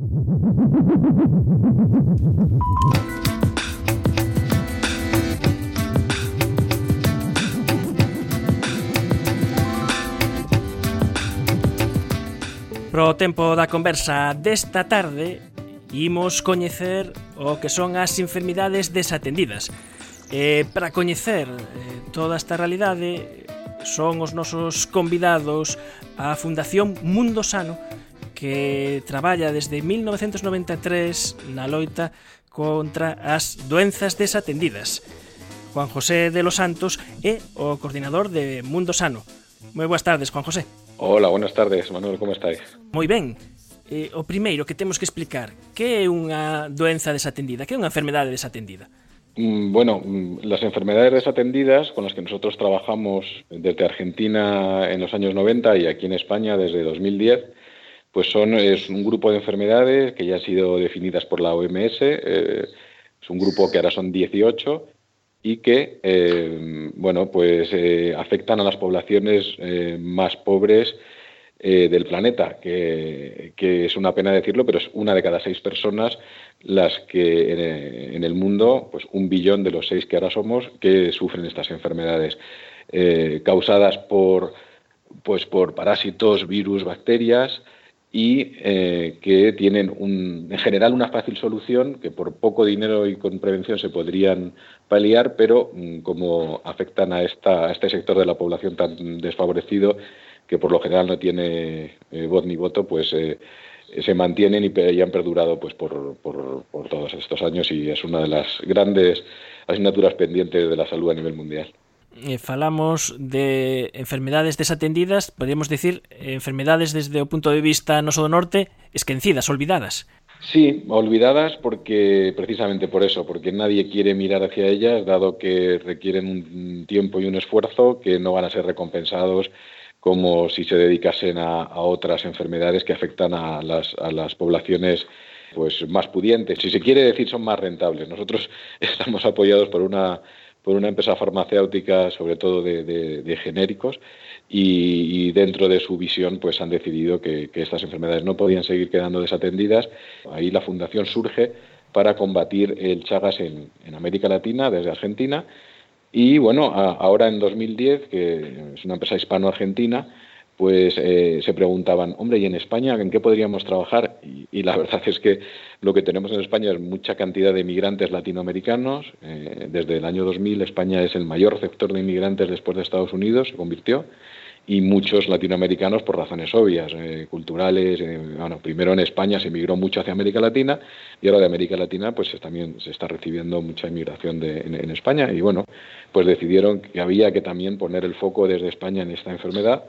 Pro tempo da conversa desta tarde imos coñecer o que son as enfermidades desatendidas. E para coñecer eh, toda esta realidade son os nosos convidados a Fundación Mundo Sano que traballa desde 1993 na loita contra as doenzas desatendidas. Juan José de los Santos é o coordinador de Mundo Sano. Moi boas tardes, Juan José. Hola, buenas tardes, Manuel, como estáis? Moi ben. Eh, o primeiro que temos que explicar, que é unha doenza desatendida? Que é unha enfermedade desatendida? Mm, bueno, mm, las enfermedades desatendidas con las que nosotros trabajamos desde Argentina en los años 90 y aquí en España desde 2010 pues son es un grupo de enfermedades que ya han sido definidas por la OMS, eh, es un grupo que ahora son 18 y que eh, bueno pues eh, afectan a las poblaciones más pobres del planeta, que, que, es una pena decirlo, pero es una de cada seis personas las que en, en, el mundo, pues un billón de los seis que ahora somos, que sufren estas enfermedades causadas por, pues por parásitos, virus, bacterias, y eh, que tienen en general una fácil solución que por poco dinero y con prevención se podrían paliar, pero mm, como afectan a, este sector de la población tan desfavorecido que por lo general no tiene eh, voz ni voto, pues eh, se mantienen y, han perdurado pues por, por todos estos años y es una de las grandes asignaturas pendientes de la salud a nivel mundial eh, falamos de enfermedades desatendidas, podríamos decir enfermedades desde o punto de vista noso do norte esquecidas, olvidadas. Sí, olvidadas porque precisamente por eso, porque nadie quiere mirar hacia ellas, dado que requieren un tiempo y un esfuerzo que no van a ser recompensados como si se dedicasen a, a otras enfermedades que afectan a las, a las poblaciones pues más pudientes. Si se quiere decir, son más rentables. Nosotros estamos apoyados por una por una empresa farmacéutica, sobre todo de, de, genéricos, y, dentro de su visión pues han decidido que, estas enfermedades no podían seguir quedando desatendidas. Ahí la fundación surge para combatir el Chagas en, América Latina, desde Argentina, y bueno, ahora en 2010, que es una empresa hispano-argentina, pues eh, se preguntaban, hombre, ¿y en España en qué podríamos trabajar? Y, la verdad es que lo que tenemos en España es mucha cantidad de inmigrantes latinoamericanos. Eh, desde el año 2000 España es el mayor receptor de inmigrantes después de Estados Unidos, se convirtió, y muchos latinoamericanos por razones obvias, eh, culturales. Bueno, primero en España se emigró mucho hacia América Latina y ahora de América Latina pues también se está recibiendo mucha inmigración de, en España y bueno, pues decidieron que había que también poner el foco desde España en esta enfermedad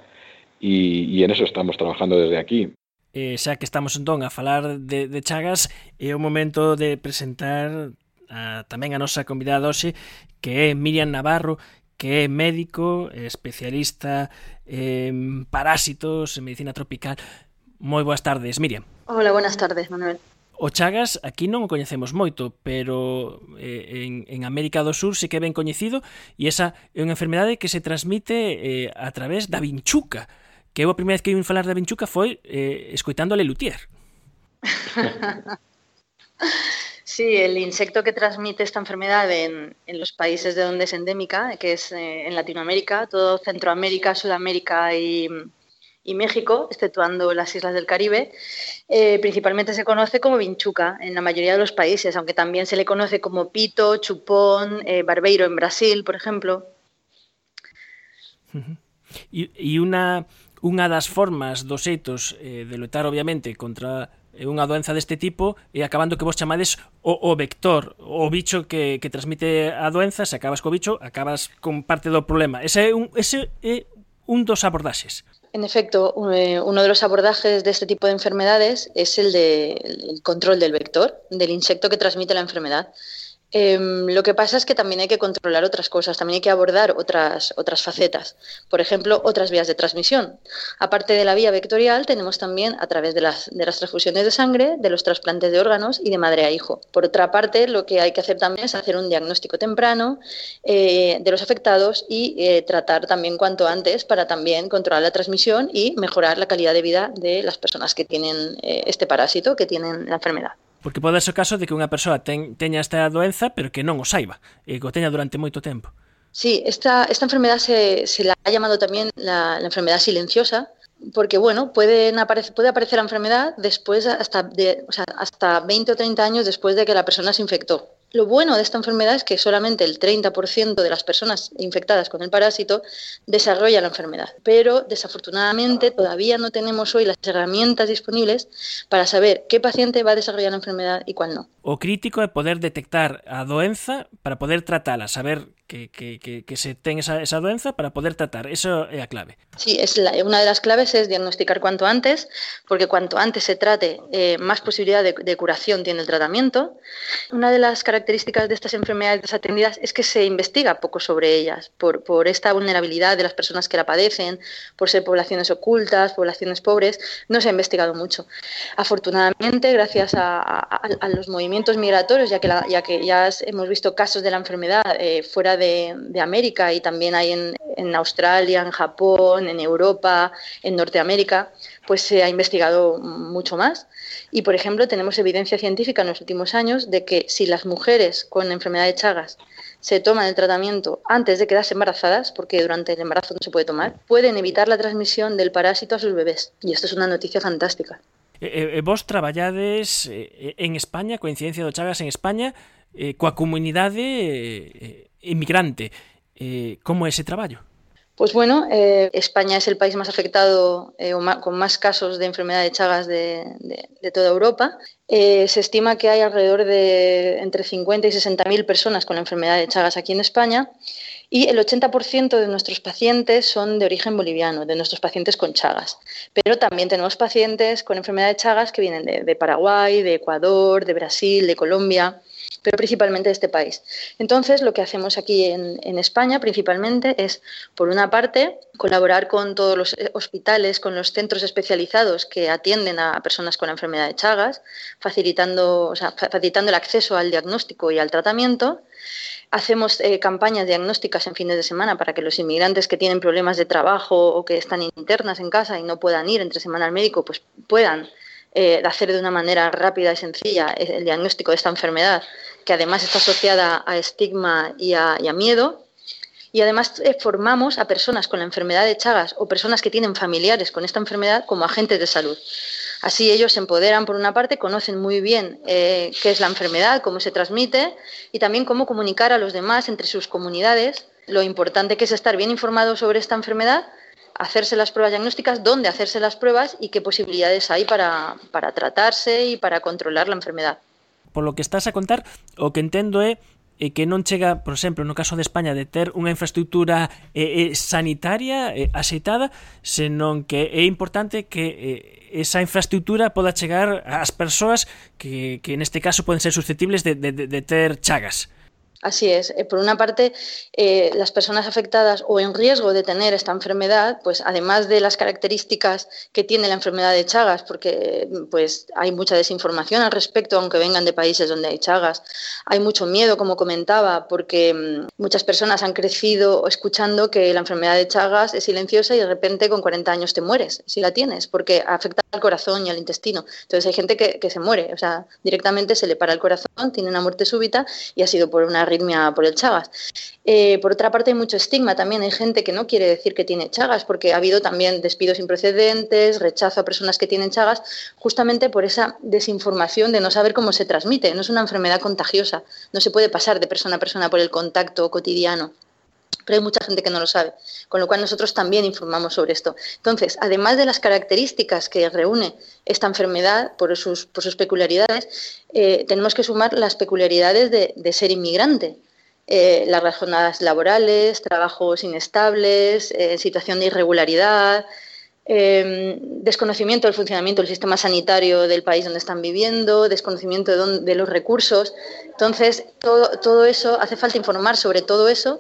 e, e en eso estamos trabajando desde aquí. Eh, xa que estamos entón a falar de, de Chagas, é o momento de presentar a, tamén a nosa convidada hoxe, que é Miriam Navarro, que é médico, especialista en parásitos, en medicina tropical. Moi boas tardes, Miriam. Hola, buenas tardes, Manuel. O Chagas aquí non o coñecemos moito, pero eh, en, en América do Sur sí que é ben coñecido e esa é unha enfermidade que se transmite eh, a través da vinchuca. Que eu a primeira vez que vim falar da vinchuca foi eh, escoitando a Lelutier. Sí, el insecto que transmite esta enfermedad en, en, los países de donde es endémica, que es eh, en Latinoamérica, todo Centroamérica, Sudamérica y, y México, exceptuando las islas del Caribe, eh, principalmente se conoce como vinchuca en la mayoría de los países, aunque también se le conoce como pito, chupón, eh, barbeiro en Brasil, por ejemplo. Y una Unha das formas dos xeitos eh, de loitar, obviamente, contra eh, unha doenza deste tipo e acabando que vos chamades o, o vector, o bicho que, que transmite a doenza, se acabas co bicho, acabas con parte do problema. Ese é un, ese é un dos abordaxes. En efecto, eh, uno de los abordajes de este tipo de enfermedades es el del de, control del vector, del insecto que transmite la enfermedad. Em, lo que pasa es que también hay que controlar otras cosas, también hay que abordar otras, otras facetas. Por ejemplo, otras vías de transmisión. Aparte de la vía vectorial, tenemos también a través de las, transfusiones de sangre, de los trasplantes de órganos y de madre a hijo. Por otra parte, lo que hay que hacer también es hacer un diagnóstico temprano eh, de los afectados y eh, tratar también cuanto antes para también controlar la transmisión y mejorar la calidad de vida de las personas que tienen eh, este parásito, que tienen la enfermedad. Porque pode ser o caso de que unha persoa ten, teña esta doenza pero que non o saiba e que o teña durante moito tempo. Sí, esta, esta enfermedad se, se la ha llamado también la, la enfermedad silenciosa, porque bueno, pueden aparecer, puede aparecer la enfermedad después hasta, de, o sea, hasta 20 o 30 años después de que la persona se infectó. Lo bueno de esta enfermedad es que solamente el 30% de las personas infectadas con el parásito desarrolla la enfermedad, pero desafortunadamente todavía no tenemos hoy las herramientas disponibles para saber qué paciente va a desarrollar la enfermedad y cuál no. O crítico é poder detectar a doenza para poder tratala, saber que, que, que, que se ten esa, esa doenza para poder tratar. Eso é a clave. Sí, es la, una de las claves es diagnosticar cuanto antes, porque cuanto antes se trate, eh, más posibilidad de, de, curación tiene el tratamiento. Una de las características de estas enfermedades desatendidas es que se investiga poco sobre ellas, por, por esta vulnerabilidad de las personas que la padecen, por ser poblaciones ocultas, poblaciones pobres, no se ha investigado mucho. Afortunadamente, gracias a, a, a los movimientos migratorios, ya que, la, ya que ya hemos visto casos de la enfermedad eh, fuera de de, de, América y también hay en, en, Australia, en Japón, en Europa, en Norteamérica, pues se ha investigado mucho más. Y, por ejemplo, tenemos evidencia científica en los últimos años de que si las mujeres con enfermedad de Chagas se toman el tratamiento antes de quedarse embarazadas, porque durante el embarazo no se puede tomar, pueden evitar la transmisión del parásito a sus bebés. Y esto es una noticia fantástica. Eh, eh, vos traballades eh, en España, coincidencia do Chagas en España, eh, coa comunidade eh, inmigrante. Eh, como é ese traballo? Pues bueno, eh, España es el país más afectado eh, con más casos de enfermedad de Chagas de, toda Europa. Eh, se estima que hay alrededor de entre 50 y 60 mil personas con la enfermedad de Chagas aquí en España y el 80% de nuestros pacientes son de origen boliviano, de nuestros pacientes con Chagas. Pero también tenemos pacientes con enfermedad de Chagas que vienen de Paraguay, de Ecuador, de Brasil, de Colombia pero principalmente de este país. Entonces, lo que hacemos aquí en, España principalmente es, por una parte, colaborar con todos los hospitales, con los centros especializados que atienden a personas con la enfermedad de Chagas, facilitando, o sea, facilitando el acceso al diagnóstico y al tratamiento. Hacemos eh, campañas diagnósticas en fines de semana para que los inmigrantes que tienen problemas de trabajo o que están internas en casa y no puedan ir entre semana al médico, pues puedan eh, hacer de una manera rápida y sencilla el diagnóstico de esta enfermedad que además está asociada a estigma y a, y a miedo. Y además eh, formamos a personas con la enfermedad de Chagas o personas que tienen familiares con esta enfermedad como agentes de salud. Así ellos se empoderan por una parte, conocen muy bien eh, qué es la enfermedad, cómo se transmite y también cómo comunicar a los demás entre sus comunidades lo importante que es estar bien informado sobre esta enfermedad, hacerse las pruebas diagnósticas, dónde hacerse las pruebas y qué posibilidades hay para, para tratarse e para controlar la enfermedad. Por lo que estás a contar, o que entendo é eh, que non chega, por exemplo, no caso de España de ter unha infraestructura eh, eh, sanitaria eh, aceitada, senón que é importante que eh, esa infraestructura poda chegar ás persoas que, que neste caso poden ser susceptibles de, de, de ter chagas. Así es. Eh, por una parte, eh, las personas afectadas o en riesgo de tener esta enfermedad, pues además de las características que tiene la enfermedad de Chagas, porque pues hay mucha desinformación al respecto, aunque vengan de países donde hay Chagas, hay mucho miedo, como comentaba, porque mm, muchas personas han crecido escuchando que la enfermedad de Chagas es silenciosa y de repente con 40 años te mueres, si la tienes, porque afecta al corazón y al intestino. Entonces hay gente que, que se muere, o sea, directamente se le para el corazón, tiene una muerte súbita y ha sido por una por el Chagas. Eh, por otra parte, hay mucho estigma también. Hay gente que no quiere decir que tiene Chagas, porque ha habido también despidos imprecedentes, rechazo a personas que tienen Chagas, justamente por esa desinformación de no saber cómo se transmite. No es una enfermedad contagiosa, no se puede pasar de persona a persona por el contacto cotidiano pero hay mucha gente que no lo sabe, con lo cual nosotros también informamos sobre esto. Entonces, además de las características que reúne esta enfermedad por sus, peculiaridades, eh, tenemos que sumar las peculiaridades de, de ser inmigrante. Eh, las jornadas laborales, trabajos inestables, eh, situación de irregularidad, desconocimiento del funcionamiento del sistema sanitario del país donde están viviendo, desconocimiento de, los recursos. Entonces, todo, eso, hace falta informar sobre todo eso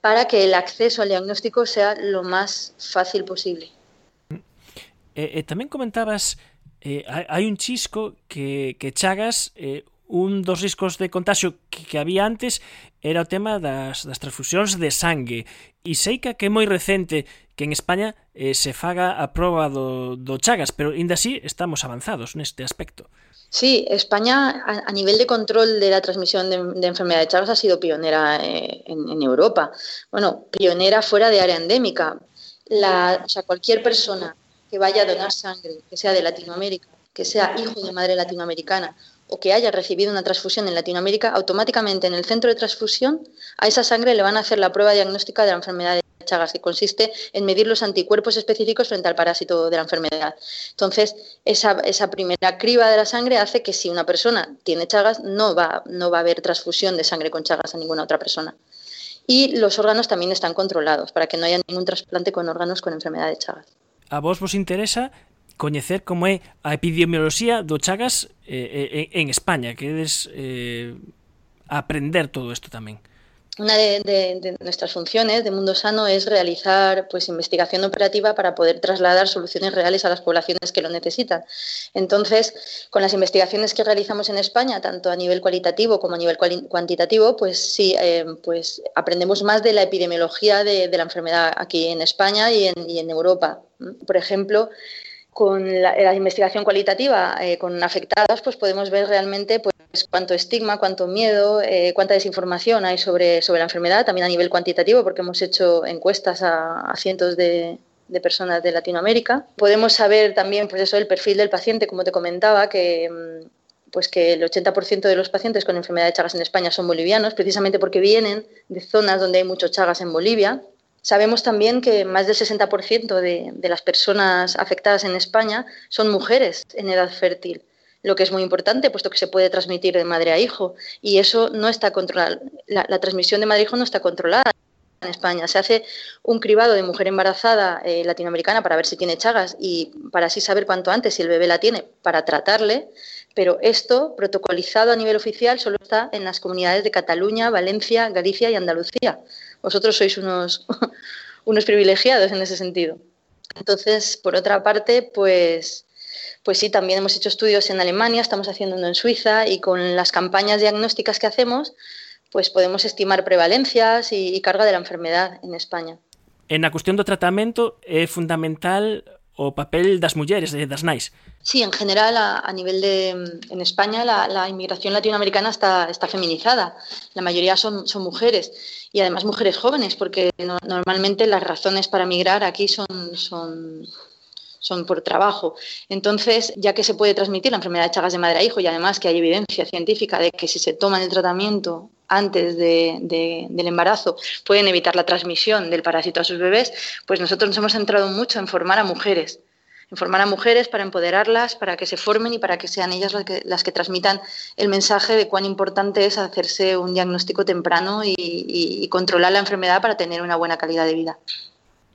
para que el acceso al diagnóstico sea lo más fácil posible. Eh, eh e tamén comentabas, eh, hai un chisco que, que Chagas, eh, un dos riscos de contagio que, que había antes era o tema das, das transfusións de sangue. E sei que é moi recente que en España eh, se faga a proba do, do Chagas, pero ainda así estamos avanzados neste aspecto. Sí, España a, nivel de control de la transmisión de, de enfermedad de Chagas ha sido pionera eh, en, en Europa. Bueno, pionera fuera de área endémica. La, o sea, cualquier persona que vaya a donar sangre, que sea de Latinoamérica, que sea hijo de madre latinoamericana o que haya recibido una transfusión en Latinoamérica, automáticamente en el centro de transfusión a esa sangre le van a hacer la prueba diagnóstica de la enfermedad de Chagas, que consiste en medir los anticuerpos específicos frente al parásito de la enfermedad. Entonces, esa, primera criba de la sangre hace que si una persona tiene Chagas, no va, no va a haber transfusión de sangre con Chagas a ninguna otra persona. Y los órganos también están controlados para que no haya ningún trasplante con órganos con enfermedad de Chagas. A vos vos interesa coñecer como é a epidemioloxía do Chagas eh, en España, queredes eh, aprender todo isto tamén. Una de, nuestras funciones de Mundo Sano es realizar pues, investigación operativa para poder trasladar soluciones reales a las poblaciones que lo necesitan. Entonces, con las investigaciones que realizamos en España, tanto a nivel cualitativo como a nivel cuantitativo, pues sí, eh, pues aprendemos más de la epidemiología de, la enfermedad aquí en España y en, Europa. Por ejemplo, con la, investigación cualitativa eh, con afectadas, pues podemos ver realmente pues, cuánto estigma, cuánto miedo, eh, cuánta desinformación hay sobre, sobre la enfermedad, también a nivel cuantitativo, porque hemos hecho encuestas a, cientos de, personas de Latinoamérica. Podemos saber también pues eso, el perfil del paciente, como te comentaba, que mm, pues que el 80% de los pacientes con enfermedad de Chagas en España son bolivianos, precisamente porque vienen de zonas donde hay muchos Chagas en Bolivia. Sabemos también que más del 60% de, de, las personas afectadas en España son mujeres en edad fértil, lo que es muy importante, puesto que se puede transmitir de madre a hijo. Y eso no está controlado. La, transmisión de madre a hijo no está controlada en España. Se hace un cribado de mujer embarazada eh, latinoamericana para ver si tiene chagas y para así saber cuánto antes si el bebé la tiene, para tratarle. Pero esto, protocolizado a nivel oficial, solo está en las comunidades de Cataluña, Valencia, Galicia y Andalucía vosotros sois unos, unos privilegiados en ese sentido. Entonces, por otra parte, pues, pues sí, también hemos hecho estudios en Alemania, estamos haciendo uno en Suiza y con las campañas diagnósticas que hacemos, pues podemos estimar prevalencias y, y carga de la enfermedad en España. En a cuestión do tratamento é fundamental o papel das mulleres, das nais. Sí, en general, a, a nivel de. En España, la, la inmigración latinoamericana está, está, feminizada. La mayoría son, son, mujeres y además mujeres jóvenes, porque no, normalmente las razones para migrar aquí son, son, son por trabajo. Entonces, ya que se puede transmitir la enfermedad de Chagas de madre a hijo y además que hay evidencia científica de que si se toman el tratamiento antes de, de, del embarazo pueden evitar la transmisión del parásito a sus bebés, pues nosotros nos hemos centrado mucho en formar a mujeres informar a mujeres para empoderarlas, para que se formen y para que sean ellas las que, transmitan el mensaje de cuán importante es hacerse un diagnóstico temprano y controlar la enfermedad para tener una buena calidad de vida.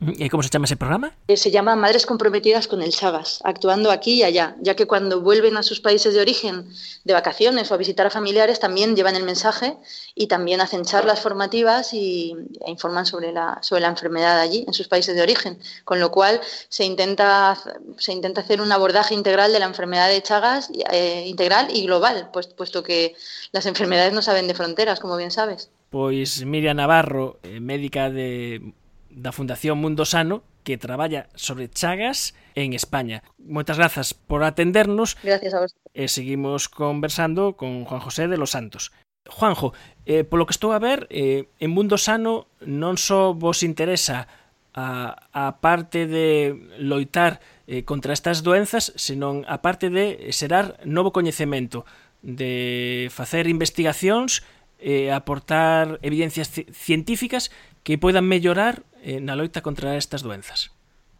¿Y cómo se llama ese programa? Eh, se llama Madres comprometidas con el Chagas, actuando aquí y allá, ya que cuando vuelven a sus países de origen de vacaciones o a visitar a familiares también llevan el mensaje y también hacen charlas formativas y, e informan sobre la, sobre la enfermedad allí, en sus países de origen, con lo cual se intenta, se intenta hacer un abordaje integral de la enfermedad de Chagas, eh, integral y global, pues, puesto que las enfermedades no saben de fronteras, como bien sabes. Pues Miriam Navarro, eh, médica de da Fundación Mundo Sano que traballa sobre chagas en España. Moitas grazas por atendernos. Gracias a vos. E seguimos conversando con Juan José de los Santos. Juanjo, eh, polo que estou a ver, eh, en Mundo Sano non só vos interesa a, a parte de loitar eh, contra estas doenzas, senón a parte de xerar novo coñecemento, de facer investigacións e eh, aportar evidencias científicas que poidan mellorar na loita contra estas doenzas.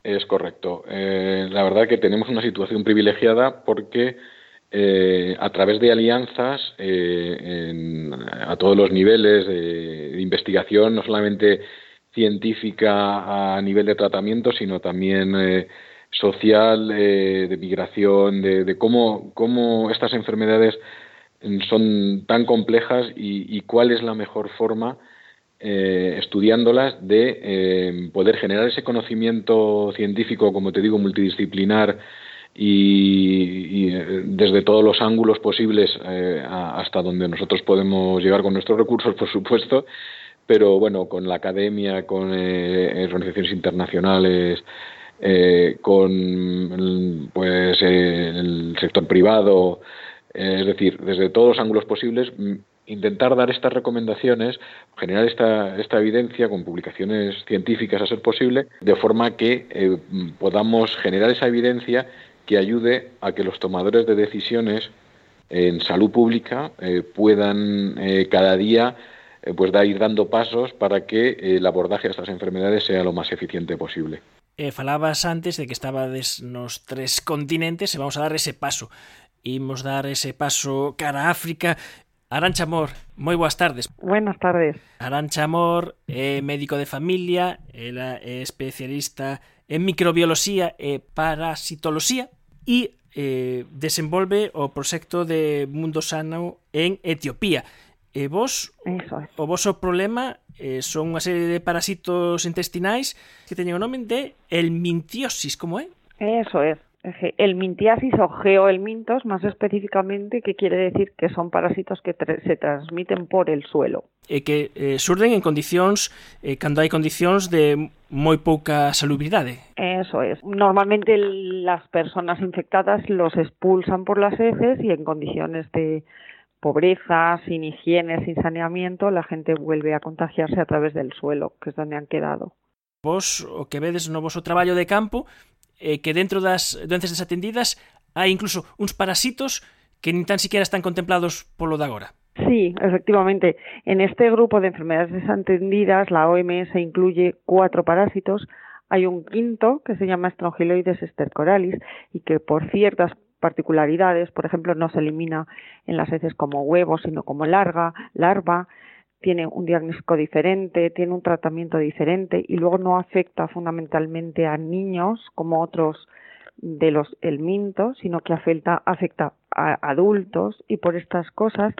Es correcto. Eh, la verdad que tenemos una situación privilegiada porque eh, a través de alianzas eh, en, a todos los niveles de, investigación, no solamente científica a nivel de tratamiento, sino también eh, social, de migración, de, cómo, cómo estas enfermedades son tan complejas y, cuál es la mejor forma, eh, estudiándolas, de eh, poder generar ese conocimiento científico, como te digo, multidisciplinar y, eh, desde todos los ángulos posibles hasta donde nosotros podemos llegar con nuestros recursos, por supuesto, pero bueno, con la academia, con organizaciones internacionales, con pues el sector privado, es decir, desde todos los ángulos posibles, intentar dar estas recomendaciones, generar esta, evidencia con publicaciones científicas a ser posible, de forma que eh, podamos generar esa evidencia que ayude a que los tomadores de decisiones en salud pública eh, puedan cada día pues ir dando pasos para que el abordaje de estas enfermedades sea lo más eficiente posible. falabas antes de que estabas los tres continentes vamos a dar ese paso imos dar ese paso cara a África. Arancha Amor, moi boas tardes. Buenas tardes. Arancha Amor é médico de familia, ela é especialista en microbioloxía e parasitoloxía e eh, desenvolve o proxecto de Mundo Sano en Etiopía. E vos, Eso é. o voso problema eh, son unha serie de parasitos intestinais que teñen o nome de elmintiosis, como é? Eso é. El mintiasis o geoelmintos, más específicamente, que quiere decir que son parásitos que se transmiten por el suelo. E que eh, surden en condicións, eh, cando hai condicións de moi pouca salubridade. Eso es. Normalmente las personas infectadas los expulsan por las heces y en condiciones de pobreza, sin higiene, sin saneamiento, la gente vuelve a contagiarse a través del suelo, que es donde han quedado. Vos, o que vedes no voso traballo de campo, eh, que dentro das doenças desatendidas hai incluso uns parasitos que nin tan siquiera están contemplados polo de agora. Sí, efectivamente. En este grupo de enfermedades desatendidas, la OMS incluye cuatro parásitos. Hay un quinto que se llama Strongyloides estercoralis y que por ciertas particularidades, por ejemplo, no se elimina en las heces como huevo, sino como larga, larva, tiene un diagnóstico diferente, tiene un tratamiento diferente y luego no afecta fundamentalmente a niños como otros de los elmintos, sino que afecta, afecta a adultos y por estas cosas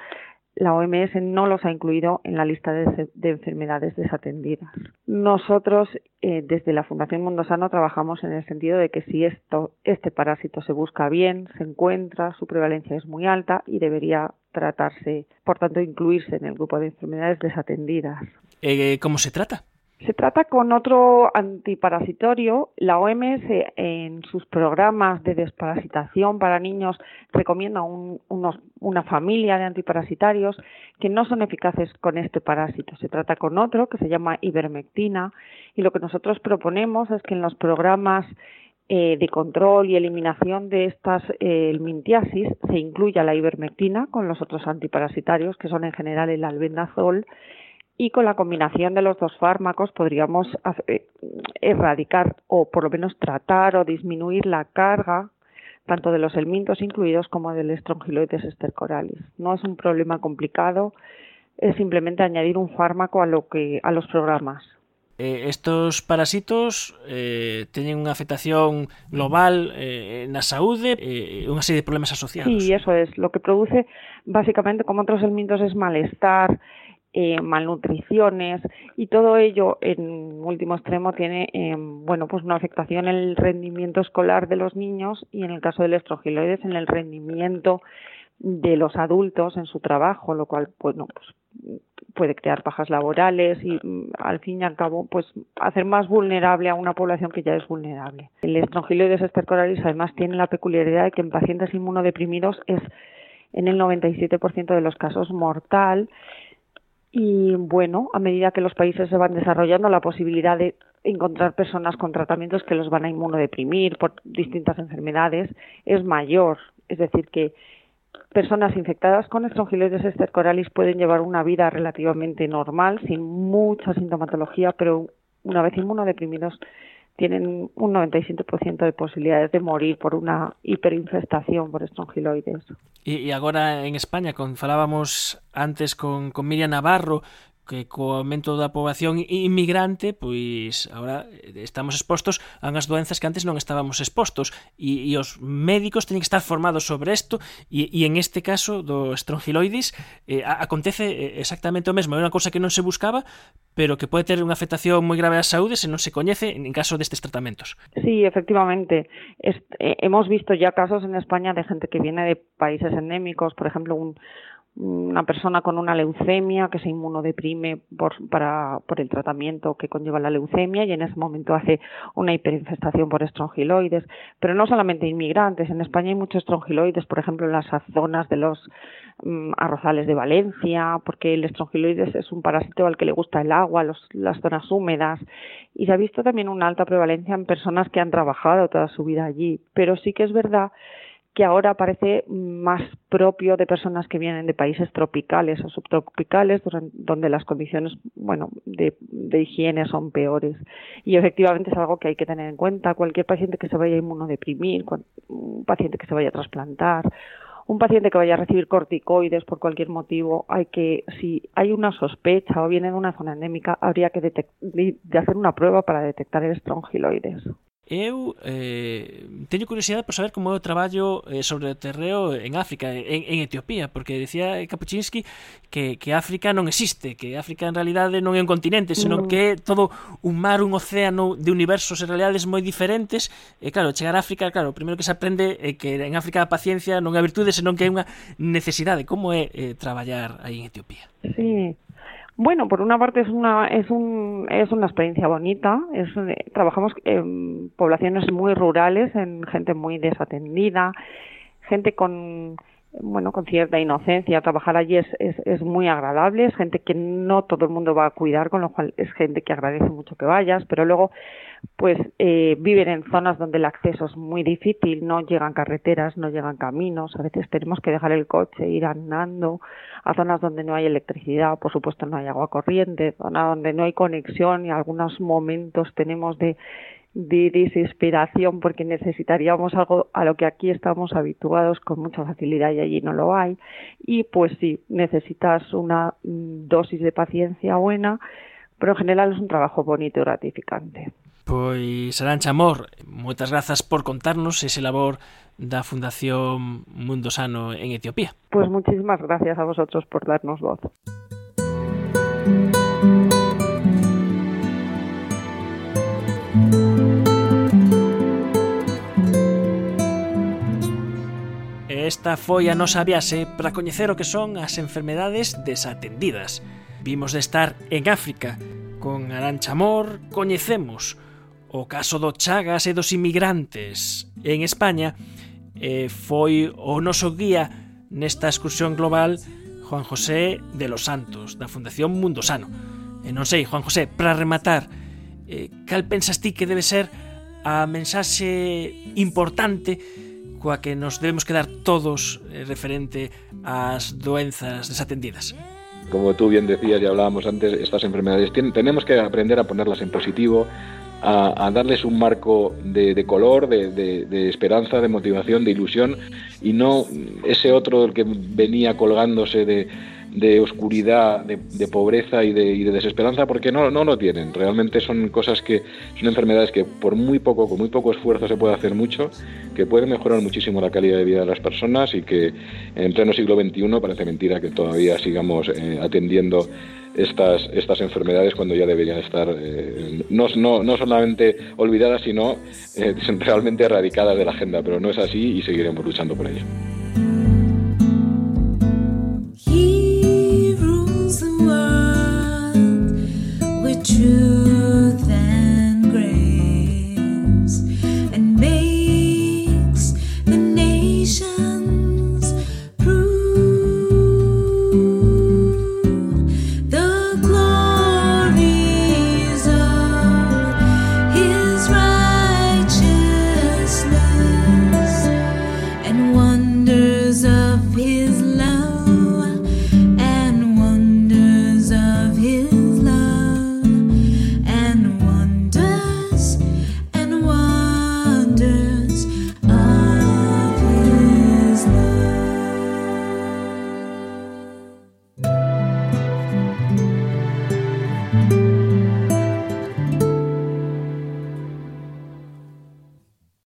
la OMS no los ha incluido en la lista de, enfermedades desatendidas. Nosotros, eh, desde la Fundación Mundo Sano, trabajamos en el sentido de que si esto, este parásito se busca bien, se encuentra, su prevalencia es muy alta y debería tratarse, por tanto, incluirse en el grupo de enfermedades desatendidas. Eh, ¿Cómo se trata? Se trata con otro antiparasitorio. La OMS en sus programas de desparasitación para niños recomienda una familia de antiparasitarios que no son eficaces con este parásito. Se trata con otro que se llama ivermectina y lo que nosotros proponemos es que en los programas eh, de control y eliminación de estas eh, mintiasis se incluya la ivermectina con los otros antiparasitarios que son en general el albendazol y con la combinación de los dos fármacos podríamos eh, erradicar o por lo menos tratar o disminuir la carga tanto de los elmintos incluidos como del estrongiloides estercoralis. No es un problema complicado, es simplemente añadir un fármaco a lo que a los programas. Eh, estos parásitos eh, teñen unha afectación global eh, na saúde e eh, unha serie de problemas asociados. Sí, eso es. Lo que produce, básicamente, como otros elmintos, es malestar, eh, malnutriciones y todo ello en último extremo tiene eh, bueno pues una afectación en el rendimiento escolar de los niños y en el caso del estrogiloides en el rendimiento de los adultos en su trabajo lo cual bueno pues puede crear bajas laborales y mm, al fin y al cabo pues hacer más vulnerable a una población que ya es vulnerable. El estrongiloides estercoralis además tiene la peculiaridad de que en pacientes inmunodeprimidos es en el 97% de los casos mortal y bueno, a medida que los países se van desarrollando, la posibilidad de encontrar personas con tratamientos que los van a inmunodeprimir por distintas enfermedades es mayor. Es decir, que personas infectadas con estrongiloides estercoralis pueden llevar una vida relativamente normal, sin mucha sintomatología, pero una vez inmunodeprimidos tienen un 97% de posibilidades de morir por una hiperinfestación por estrongiloides. E, e agora en España, con falábamos antes con, con Miriam Navarro, que co aumento da poboación inmigrante, pois agora estamos expostos a unhas doenzas que antes non estábamos expostos e, e os médicos teñen que estar formados sobre isto e, e en este caso do estrongiloides eh, acontece eh, exactamente o mesmo, é unha cousa que non se buscaba, pero que pode ter unha afectación moi grave á saúde se non se coñece en caso destes tratamentos. Sí, efectivamente. Est eh, hemos visto ya casos en España de gente que viene de países endémicos, por ejemplo, un una persona con una leucemia que se inmunodeprime por, para, por el tratamiento que conlleva la leucemia y en ese momento hace una hiperinfestación por estrongiloides. Pero no solamente inmigrantes, en España hay muchos estrongiloides, por ejemplo, en las zonas de los mm, arrozales de Valencia, porque el estrongiloides es un parásito al que le gusta el agua, los, las zonas húmedas. Y se ha visto también una alta prevalencia en personas que han trabajado toda su vida allí. Pero sí que es verdad que ahora parece más propio de personas que vienen de países tropicales o subtropicales, donde las condiciones, bueno, de, higiene son peores. Y efectivamente es algo que hay que tener en cuenta. Cualquier paciente que se vaya a inmunodeprimir, un paciente que se vaya a trasplantar, un paciente que vaya a recibir corticoides por cualquier motivo, hay que, si hay una sospecha o viene de una zona endémica, habría que hacer una prueba para detectar el estrongiloides. Eu eh, teño curiosidade por saber como é o traballo eh, sobre o terreo en África, en, en Etiopía, porque decía Kapuczynski que, que África non existe, que África en realidade non é un continente, senón mm. que é todo un mar, un océano de universos e realidades moi diferentes. E claro, chegar a África, claro, o primeiro que se aprende é que en África a paciencia non é virtude, senón que é unha necesidade. Como é eh, traballar aí en Etiopía? Sí, Bueno, por una parte es una es un es una experiencia bonita. Es, eh, trabajamos en poblaciones muy rurales, en gente muy desatendida, gente con bueno con cierta inocencia. Trabajar allí es, es, es muy agradable. Es gente que no todo el mundo va a cuidar, con lo cual es gente que agradece mucho que vayas. Pero luego pues eh, viven en zonas donde el acceso es muy difícil, no llegan carreteras, no llegan caminos, a veces tenemos que dejar el coche, ir andando a zonas donde no hay electricidad, por supuesto no hay agua corriente, zonas donde no hay conexión y algunos momentos tenemos de, de desesperación porque necesitaríamos algo a lo que aquí estamos habituados con mucha facilidad y allí no lo hay y pues sí, necesitas una mm, dosis de paciencia buena, pero en general es un trabajo bonito y gratificante. Pois Arancha Amor, moitas grazas por contarnos ese labor da Fundación Mundo Sano en Etiopía. Pois muchísimas gracias a vosotros por darnos voz. Esta foi a nosa viaxe para coñecer o que son as enfermedades desatendidas. Vimos de estar en África, con Arancha Amor coñecemos o caso do Chagas e dos inmigrantes en España e foi o noso guía nesta excursión global Juan José de los Santos da Fundación Mundo Sano e non sei, Juan José, para rematar eh, cal pensas ti que debe ser a mensaxe importante coa que nos debemos quedar todos eh, referente ás doenzas desatendidas? Como tú bien decías y hablábamos antes, estas enfermedades tenemos que aprender a ponerlas en positivo, a, darles un marco de, color, de, esperanza, de motivación, de ilusión y no ese otro del que venía colgándose de, oscuridad, de, pobreza y, de, desesperanza, porque no, no lo tienen. Realmente son cosas que son enfermedades que por muy poco, con muy poco esfuerzo se puede hacer mucho, que pueden mejorar muchísimo la calidad de vida de las personas y que en pleno siglo XXI parece mentira que todavía sigamos eh, atendiendo estas, estas enfermedades cuando ya deberían estar eh, no, no, no, solamente olvidadas, sino eh, realmente erradicadas de la agenda, pero no es así y seguiremos luchando por ello. true.